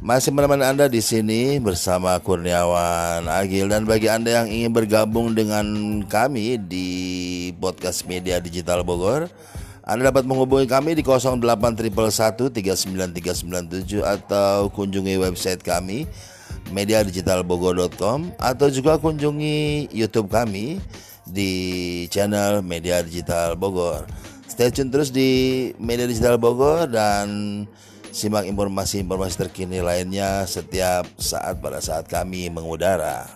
Masih menemani Anda di sini bersama Kurniawan Agil dan bagi Anda yang ingin bergabung dengan kami di podcast Media Digital Bogor, Anda dapat menghubungi kami di 08111 atau kunjungi website kami mediadigitalbogor.com atau juga kunjungi YouTube kami di channel Media Digital Bogor. Stay tune terus di Media Digital Bogor dan Simak informasi-informasi terkini lainnya setiap saat pada saat kami mengudara.